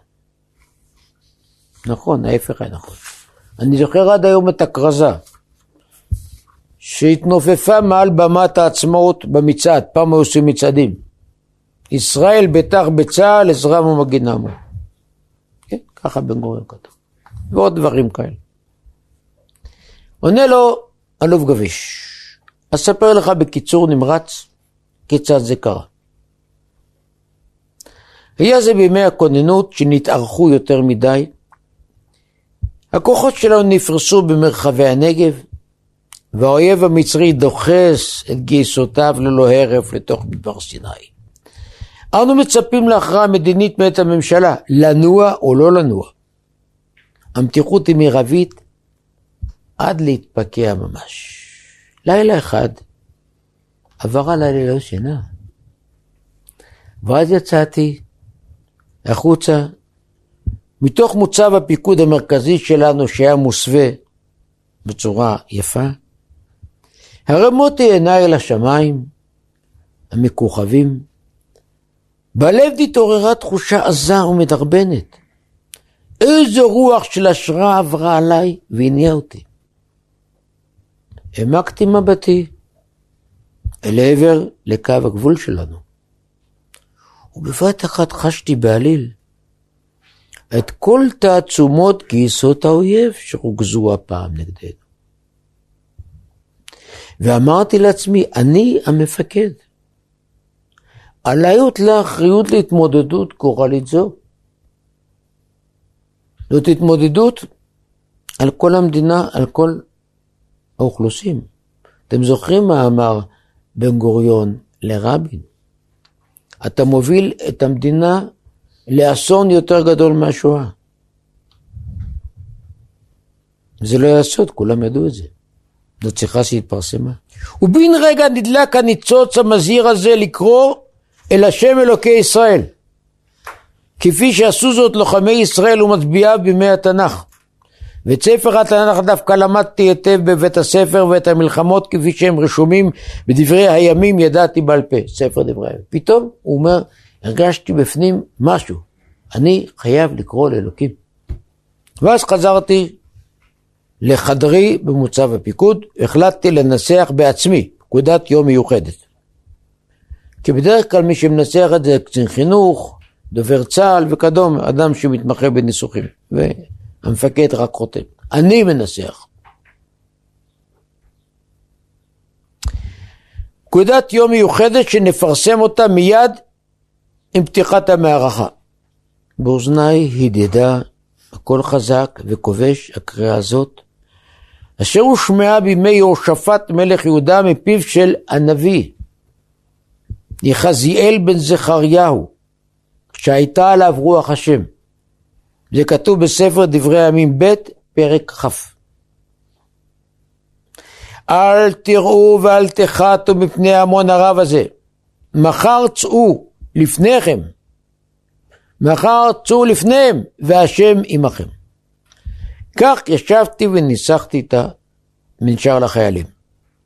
נכון, ההפך היה נכון. אני זוכר עד היום את הכרזה שהתנופפה מעל במת העצמאות במצעד, פעם היו עושים מצעדים. ישראל בטח בצה"ל, עזרם ומגינם. כן, ככה בן גוריון כתוב. ועוד דברים כאלה. עונה לו אלוף גביש, אספר לך בקיצור נמרץ כיצד זה קרה. היה זה בימי הכוננות שנתארכו יותר מדי. הכוחות שלנו נפרסו במרחבי הנגב, והאויב המצרי דוחס את גייסותיו ללא הרף לתוך מדבר סיני. אנו מצפים להכרעה מדינית מאת הממשלה, לנוע או לא לנוע. המתיחות היא מרבית עד להתפקע ממש. לילה אחד עבר עליי ללא שינה. ואז יצאתי החוצה, מתוך מוצב הפיקוד המרכזי שלנו שהיה מוסווה בצורה יפה. הרמותי עיניי אל השמיים המכוכבים. בלב התעוררה תחושה עזה ומדרבנת. איזו רוח של השראה עברה עליי והניעה אותי. העמקתי מבטי אל עבר לקו הגבול שלנו. ובבת אחת חשתי בעליל את כל תעצומות גייסות האויב שרוכזו הפעם נגדנו. ואמרתי לעצמי, אני המפקד. עליי הוטלה אחריות להתמודדות גורלית זו. זאת התמודדות על כל המדינה, על כל האוכלוסין. אתם זוכרים מה אמר בן גוריון לרבין? אתה מוביל את המדינה לאסון יותר גדול מהשואה. זה לא סוד, כולם ידעו את זה. זאת שיחה שהתפרסמה. ובן רגע נדלק הניצוץ המזהיר הזה לקרוא אל השם אלוקי ישראל, כפי שעשו זאת לוחמי ישראל ומצביעיו בימי התנ"ך. ואת ספר התנ"ך דווקא למדתי היטב בבית הספר ואת המלחמות כפי שהם רשומים בדברי הימים ידעתי בעל פה, ספר דברי הימים. פתאום הוא אומר, הרגשתי בפנים משהו, אני חייב לקרוא לאלוקים. ואז חזרתי לחדרי במוצב הפיקוד, החלטתי לנסח בעצמי פקודת יום מיוחדת. כי בדרך כלל מי שמנסח את זה קצין חינוך, דובר צה"ל וכדום, אדם שמתמחה בניסוחים. והמפקד רק חותם. אני מנסח. פקודת יום מיוחדת שנפרסם אותה מיד עם פתיחת המערכה. באוזניי הדהדה הכל חזק וכובש, הקריאה הזאת, אשר הושמעה בימי יהושפט מלך יהודה מפיו של הנביא, יחזיאל בן זכריהו, שהייתה עליו רוח השם. זה כתוב בספר דברי הימים ב', פרק כ'. אל תראו ואל תחתו מפני המון הרב הזה. מחר צאו לפניכם. מחר צאו לפניהם, והשם עמכם. כך ישבתי וניסחתי את המנשר לחיילים.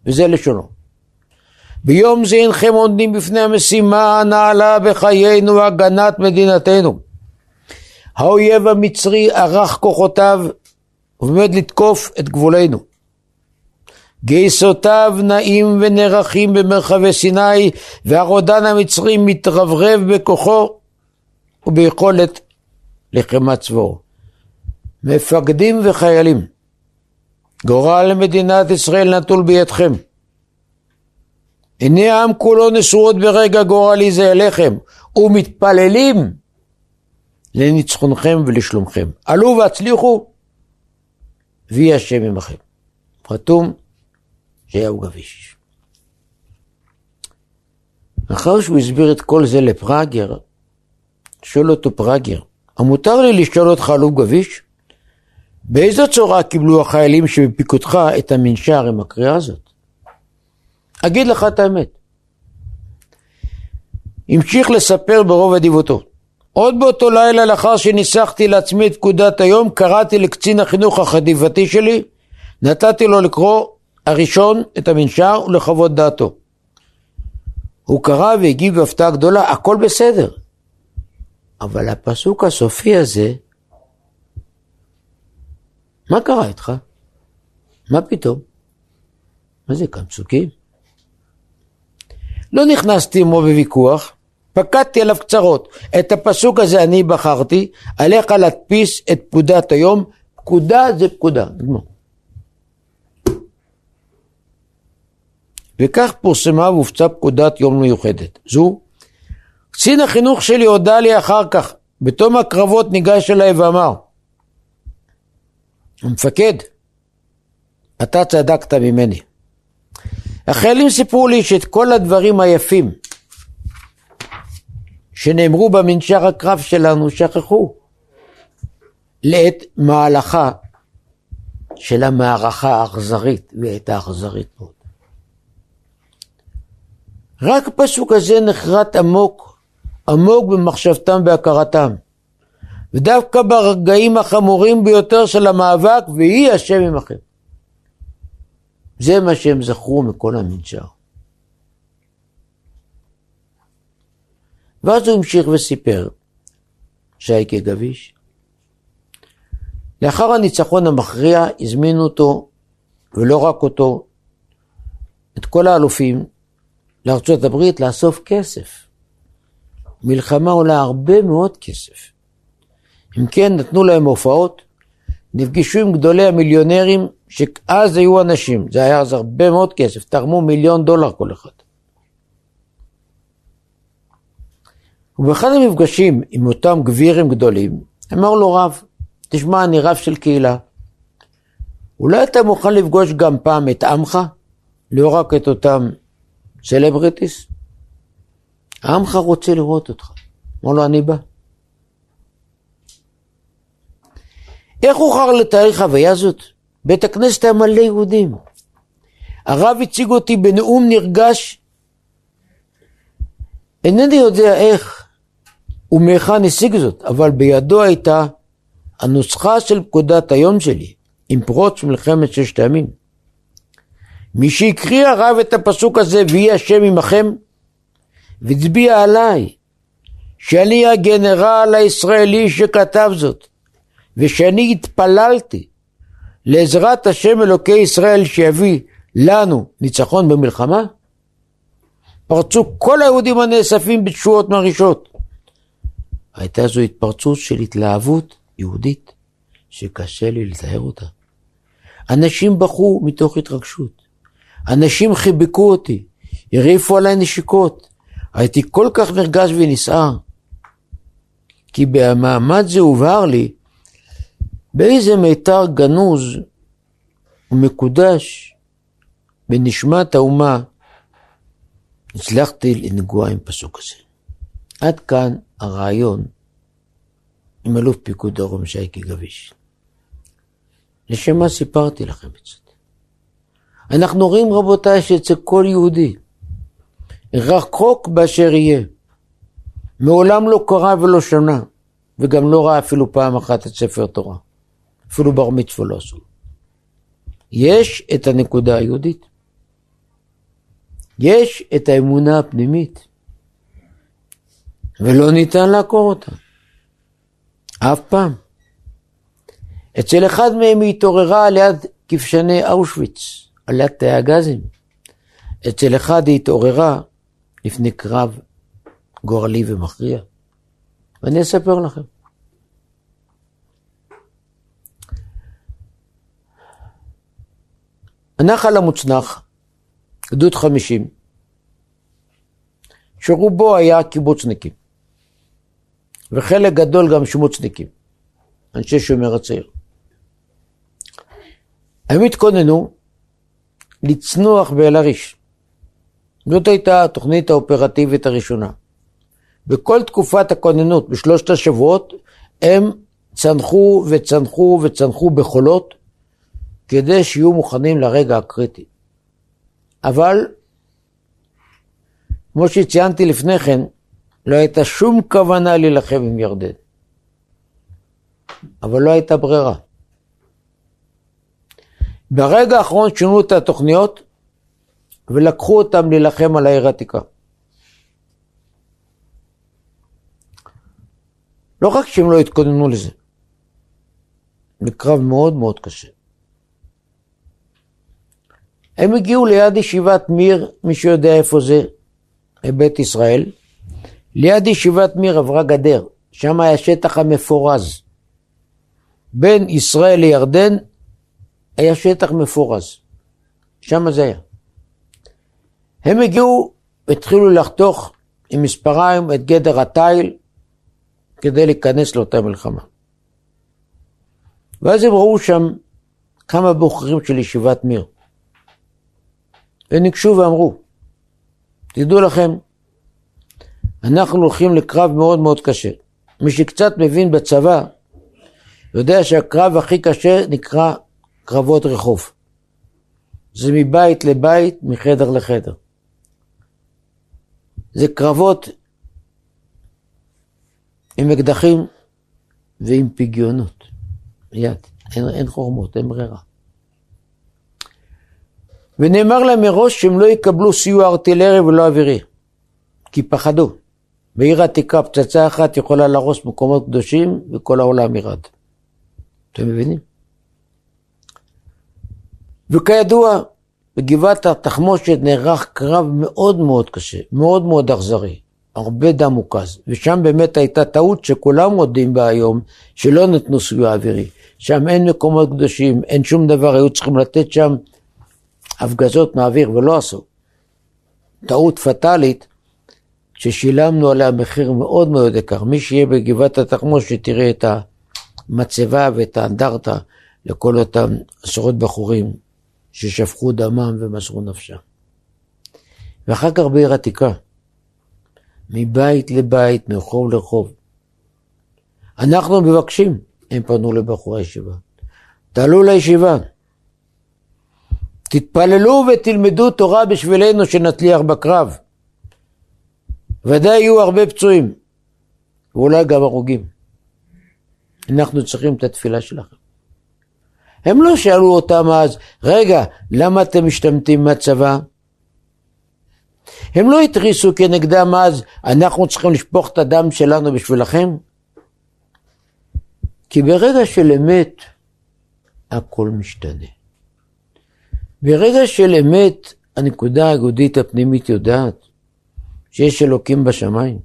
וזה לשונו. ביום זה אינכם עומדים בפני המשימה הנעלה בחיינו והגנת מדינתנו. האויב המצרי ערך כוחותיו ועומד לתקוף את גבולנו. גייסותיו נעים ונערכים במרחבי סיני, והרודן המצרי מתרברב בכוחו וביכולת לחימת צבאו. מפקדים וחיילים, גורל מדינת ישראל נטול בידכם. עיני העם כולו נשואות ברגע גורלי זה אליכם, ומתפללים לניצחונכם ולשלומכם. עלו והצליחו, ויהי השם עמכם. חתום ישעיהו גביש. אחר שהוא הסביר את כל זה לפראגר, שואל אותו פראגר, המותר לי לשאול אותך אלוף גביש? באיזו צורה קיבלו החיילים שבפיקודך את המנשר עם הקריאה הזאת? אגיד לך את האמת. המשיך לספר ברוב אדיבותו. עוד באותו לילה לאחר שניסחתי לעצמי את פקודת היום, קראתי לקצין החינוך החטיבתי שלי, נתתי לו לקרוא הראשון את המנשר ולחוות דעתו. הוא קרא והגיב בהפתעה גדולה, הכל בסדר. אבל הפסוק הסופי הזה, מה קרה איתך? מה פתאום? מה זה כאן פסוקים? לא נכנסתי עמו בוויכוח, פקדתי עליו קצרות. את הפסוק הזה אני בחרתי, עליך להדפיס את פקודת היום, פקודה זה פקודה. וכך פורסמה והופצה פקודת יום מיוחדת. זו, קצין החינוך שלי הודה לי אחר כך, בתום הקרבות ניגש אליי ואמר, המפקד, אתה צדקת ממני. החיילים סיפרו לי שאת כל הדברים היפים שנאמרו במנשר הקרב שלנו שכחו לעת מהלכה של המערכה האכזרית, והייתה אכזרית מאוד. רק הפסוק הזה נחרט עמוק, עמוק במחשבתם בהכרתם. ודווקא ברגעים החמורים ביותר של המאבק, ויהי השם עמכם. זה מה שהם זכרו מכל המנשר. ואז הוא המשיך וסיפר, שייקה גביש, לאחר הניצחון המכריע הזמינו אותו, ולא רק אותו, את כל האלופים לארצות הברית לאסוף כסף. מלחמה עולה הרבה מאוד כסף. אם כן, נתנו להם הופעות, נפגשו עם גדולי המיליונרים, שאז היו אנשים, זה היה אז הרבה מאוד כסף, תרמו מיליון דולר כל אחד. ובאחד המפגשים עם אותם גבירים גדולים, אמר לו רב, תשמע, אני רב של קהילה. אולי אתה מוכן לפגוש גם פעם את עמך? לא רק את אותם סלבריטיס? עמך רוצה לראות אותך. אמר לו, אני בא. איך אוכל לתאר חוויה זאת? בית הכנסת היה מלא יהודים. הרב הציג אותי בנאום נרגש. אינני יודע איך ומהיכן השיג זאת, אבל בידו הייתה הנוסחה של פקודת היום שלי, עם פרוץ מלחמת ששת הימים. מי שהקריא הרב את הפסוק הזה, ויהי השם עמכם, והצביע עליי, שאני הגנרל הישראלי שכתב זאת, ושאני התפללתי לעזרת השם אלוקי ישראל שיביא לנו ניצחון במלחמה, פרצו כל היהודים הנאספים בתשועות מרעישות. הייתה זו התפרצות של התלהבות יהודית שקשה לי לתאר אותה. אנשים בכו מתוך התרגשות. אנשים חיבקו אותי, הרעיפו עליי נשיקות. הייתי כל כך נרגש ונסער. כי במעמד זה הובהר לי באיזה מיתר גנוז ומקודש בנשמת האומה הצלחתי לנגוע עם פסוק הזה. עד כאן הרעיון עם אלוף פיקוד דרום שייקי גביש. לשם מה סיפרתי לכם את זה? אנחנו רואים רבותיי שאצל כל יהודי, רחוק באשר יהיה, מעולם לא קרא ולא שנה, וגם לא ראה אפילו פעם אחת את ספר תורה. אפילו בר מצווה לא עשו. יש את הנקודה היהודית. יש את האמונה הפנימית, ולא ניתן לעקור אותה. אף פעם. אצל אחד מהם היא התעוררה ליד כבשני אושוויץ, על יד תאי הגזים. אצל אחד היא התעוררה לפני קרב גורלי ומכריע. ואני אספר לכם. הנחל המוצנח, גדוד 50, שרובו היה קיבוצניקים, וחלק גדול גם שמוצניקים, אנשי שומר הצעיר. הם התכוננו לצנוח באל-עריש. זאת הייתה התוכנית האופרטיבית הראשונה. בכל תקופת הכוננות, בשלושת השבועות, הם צנחו וצנחו וצנחו בחולות, כדי שיהיו מוכנים לרגע הקריטי. אבל, כמו שציינתי לפני כן, לא הייתה שום כוונה להילחם עם ירדן. אבל לא הייתה ברירה. ברגע האחרון שינו את התוכניות ולקחו אותם להילחם על העיר העתיקה. לא רק שהם לא התכוננו לזה, זה קרב מאוד מאוד קשה. הם הגיעו ליד ישיבת מיר, מי שיודע איפה זה, בית ישראל. ליד ישיבת מיר עברה גדר, שם היה שטח המפורז. בין ישראל לירדן היה שטח מפורז. שם זה היה. הם הגיעו, התחילו לחתוך עם מספריים את גדר התיל כדי להיכנס לאותה מלחמה. ואז הם ראו שם כמה בוחרים של ישיבת מיר. וניגשו ואמרו, תדעו לכם, אנחנו הולכים לקרב מאוד מאוד קשה. מי שקצת מבין בצבא, יודע שהקרב הכי קשה נקרא קרבות רחוב. זה מבית לבית, מחדר לחדר. זה קרבות עם אקדחים ועם פגיונות. מיד, אין, אין חורמות, אין ברירה. ונאמר להם מראש שהם לא יקבלו סיוע ארטילרי ולא אווירי, כי פחדו. בעיר עתיקה פצצה אחת יכולה להרוס מקומות קדושים וכל העולם ירד. אתם מבינים? וכידוע, בגבעת התחמושת נערך קרב מאוד מאוד קשה, מאוד מאוד אכזרי, הרבה דם מוקז, ושם באמת הייתה טעות שכולם מודים בה היום, שלא נתנו סיוע אווירי. שם אין מקומות קדושים, אין שום דבר, היו צריכים לתת שם הפגזות מהאוויר ולא עשו. טעות פטאלית ששילמנו עליה מחיר מאוד מאוד יקר. מי שיהיה בגבעת התחמושת תראה את המצבה ואת האנדרטה לכל אותם עשרות בחורים ששפכו דמם ומסרו נפשם. ואחר כך בעיר עתיקה, מבית לבית, מרחוב לרחוב. אנחנו מבקשים, הם פנו לבחורי הישיבה, תעלו לישיבה, תתפללו ותלמדו תורה בשבילנו שנצליח בקרב. ודאי יהיו הרבה פצועים, ואולי גם הרוגים. אנחנו צריכים את התפילה שלכם. הם לא שאלו אותם אז, רגע, למה אתם משתמטים מהצבא? הם לא התריסו כנגדם אז, אנחנו צריכים לשפוך את הדם שלנו בשבילכם? כי ברגע של אמת, הכל משתנה. ברגע של אמת, הנקודה האגודית הפנימית יודעת שיש אלוקים בשמיים.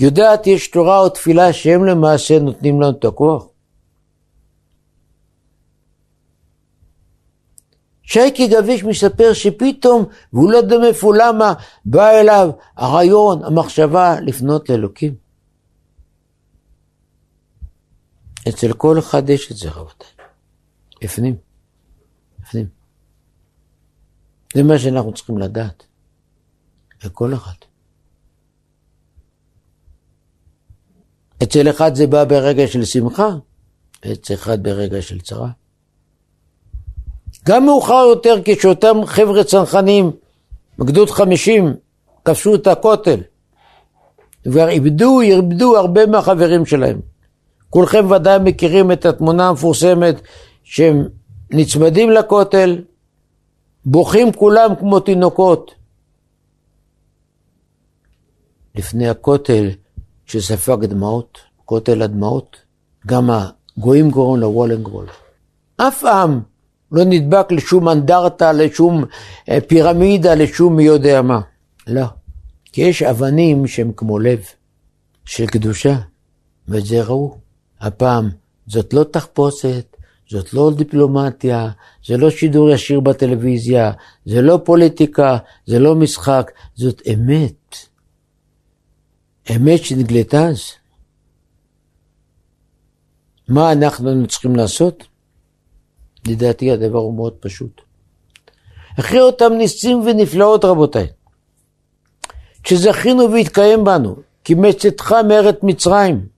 יודעת יש תורה או תפילה שהם למעשה נותנים לנו את הכוח. שייקי גביש מספר שפתאום, והוא לא יודע מאיפה למה, בא אליו הרעיון, המחשבה לפנות לאלוקים. אצל כל אחד יש את זה, רבותיי. בפנים. בפנים. זה מה שאנחנו צריכים לדעת. לכל אחד. אצל אחד זה בא ברגע של שמחה, ואצל אחד ברגע של צרה. גם מאוחר יותר כשאותם חבר'ה צנחנים בגדוד 50 כבשו את הכותל, כבר איבדו, איבדו הרבה מהחברים שלהם. כולכם ודאי מכירים את התמונה המפורסמת שהם נצמדים לכותל, בוכים כולם כמו תינוקות. לפני הכותל שספג דמעות, כותל הדמעות, גם הגויים קוראים לו וולנגרול. אף עם לא נדבק לשום אנדרטה, לשום אה, פירמידה, לשום מי יודע מה. לא. כי יש אבנים שהן כמו לב של קדושה, ואת זה ראו. הפעם זאת לא תחפושת, זאת לא דיפלומטיה, זה לא שידור ישיר בטלוויזיה, זה לא פוליטיקה, זה לא משחק, זאת אמת. אמת שנגלתה אז. מה אנחנו צריכים לעשות? לדעתי הדבר הוא מאוד פשוט. אחרי אותם ניסים ונפלאות רבותיי, שזכינו והתקיים בנו, כי מצאתך מארץ מצרים.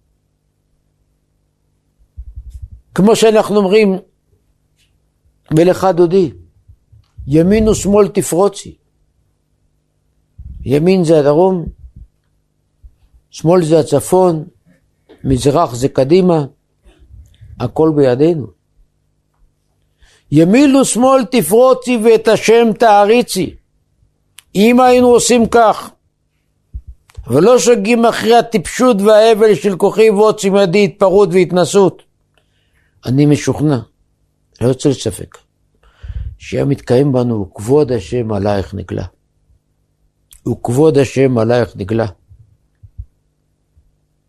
כמו שאנחנו אומרים, ולך דודי, ימין ושמאל תפרוצי. ימין זה הדרום, שמאל זה הצפון, מזרח זה קדימה, הכל בידינו. ימין ושמאל תפרוצי ואת השם תעריצי. אם היינו עושים כך, ולא שוגים אחרי הטיפשות וההבל של כוחי ועוצם ידי, התפרעות והתנסות, אני משוכנע, לא יוצא לספק, שהיה מתקיים בנו כבוד השם עלייך נגלה. וכבוד השם עלייך נגלה.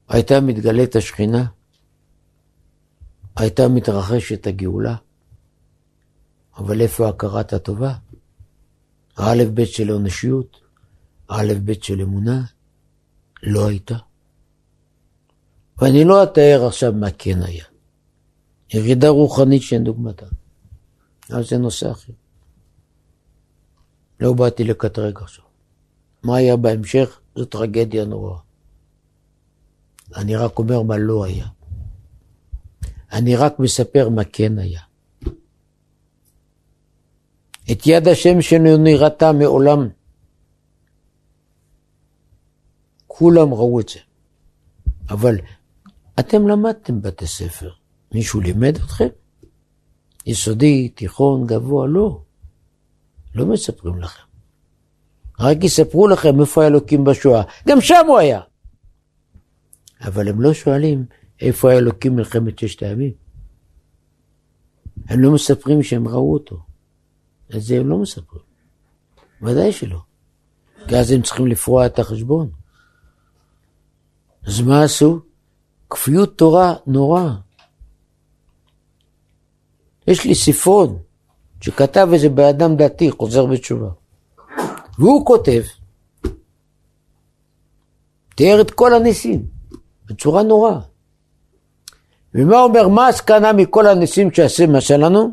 הייתה מתגלית השכינה, הייתה מתרחשת הגאולה, אבל איפה הכרת הטובה? האלף בית של אנושיות, האלף בית של אמונה, לא הייתה. ואני לא אתאר עכשיו מה כן היה. ירידה רוחנית שאין דוגמתה. אבל זה נושא אחר. לא באתי לקטרג עכשיו. מה היה בהמשך? זו טרגדיה נוראה. אני רק אומר מה לא היה. אני רק מספר מה כן היה. את יד השם שלא נראתה מעולם. כולם ראו את זה. אבל אתם למדתם בתי ספר. מישהו לימד אתכם? יסודי, תיכון, גבוה, לא. לא מספרים לכם. רק יספרו לכם איפה היה אלוקים בשואה. גם שם הוא היה. אבל הם לא שואלים איפה היה אלוקים מלחמת ששת הימים. הם לא מספרים שהם ראו אותו. את זה הם לא מספרים. ודאי שלא. כי אז הם צריכים לפרוע את החשבון. אז מה עשו? כפיות תורה נורא. יש לי ספרון שכתב איזה בן אדם דתי, חוזר בתשובה. והוא כותב, תיאר את כל הניסים, בצורה נוראה. ומה אומר, מה הסכנה מכל הניסים שעשה מה שלנו?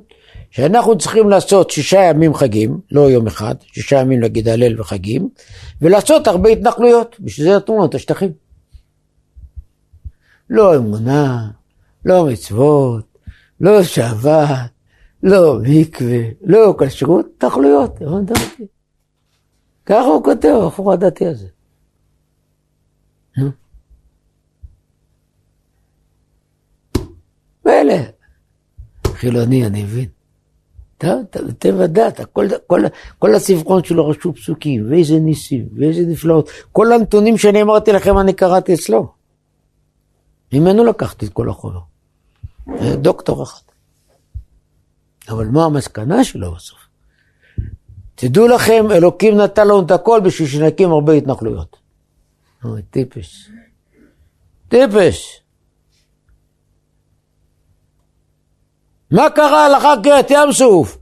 שאנחנו צריכים לעשות שישה ימים חגים, לא יום אחד, שישה ימים להגיד הלל וחגים, ולעשות הרבה התנחלויות, בשביל זה נתנו לנו את השטחים. לא אמונה, לא מצוות, לא שבת, לא מקווה, לא כשרות, התנחלויות, הבנת אותי? ככה הוא כותב, הבחור הדתי הזה. מילא, חילוני, אני מבין. טבע דת, כל, כל, כל הספרון שלו רשום פסוקים, ואיזה ניסים, ואיזה נפלאות. כל הנתונים שאני אמרתי לכם, אני קראתי אצלו. ממנו לקחתי את כל החולו. דוקטור אחד. אבל מה המסקנה שלו בסוף? תדעו לכם, אלוקים נתן לנו את הכל בשביל שנקים הרבה התנחלויות. אוי, טיפש. טיפש. מה קרה לך קריאת ים סוף?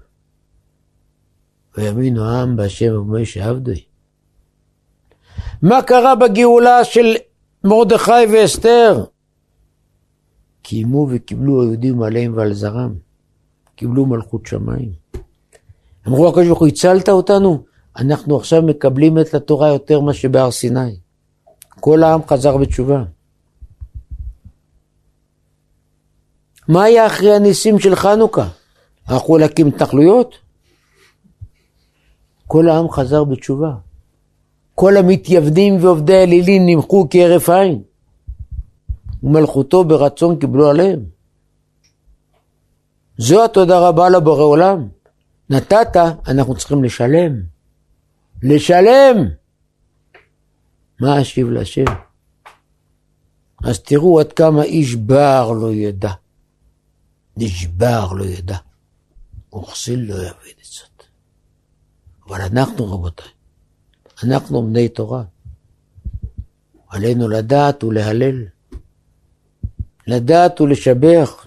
ויאמינו העם בהשם ובמשה עבדי. מה קרה בגאולה של מרדכי ואסתר? קיימו וקיבלו היהודים עליהם ועל זרם. קיבלו מלכות שמיים. אמרו הקדוש ברוך הוא, הצלת אותנו? אנחנו עכשיו מקבלים את התורה יותר מאשר בהר סיני. כל העם חזר בתשובה. מה היה אחרי הניסים של חנוכה? הלכו להקים התנחלויות? כל העם חזר בתשובה. כל המתייוונים ועובדי האלילים נמחו כהרף עין. ומלכותו ברצון קיבלו עליהם. זו התודה רבה לבורא עולם. נתת, אנחנו צריכים לשלם. לשלם! מה אשיב להשם? אז תראו עד כמה איש בר לא ידע. נשבר לא ידע. וכסיל לא יבין את זאת. אבל אנחנו, רבותיי, אנחנו בני תורה. עלינו לדעת ולהלל. לדעת ולשבח.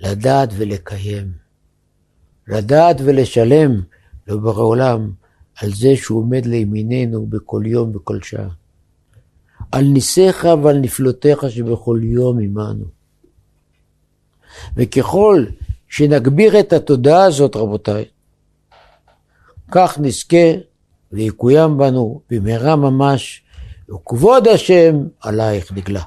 לדעת ולקיים. לדעת ולשלם לבורא עולם על זה שהוא עומד לימיננו בכל יום ובכל שעה. על ניסיך ועל נפלותיך שבכל יום עמנו. וככל שנגביר את התודעה הזאת, רבותיי, כך נזכה ויקוים בנו במהרה ממש, וכבוד השם עלייך נגלה.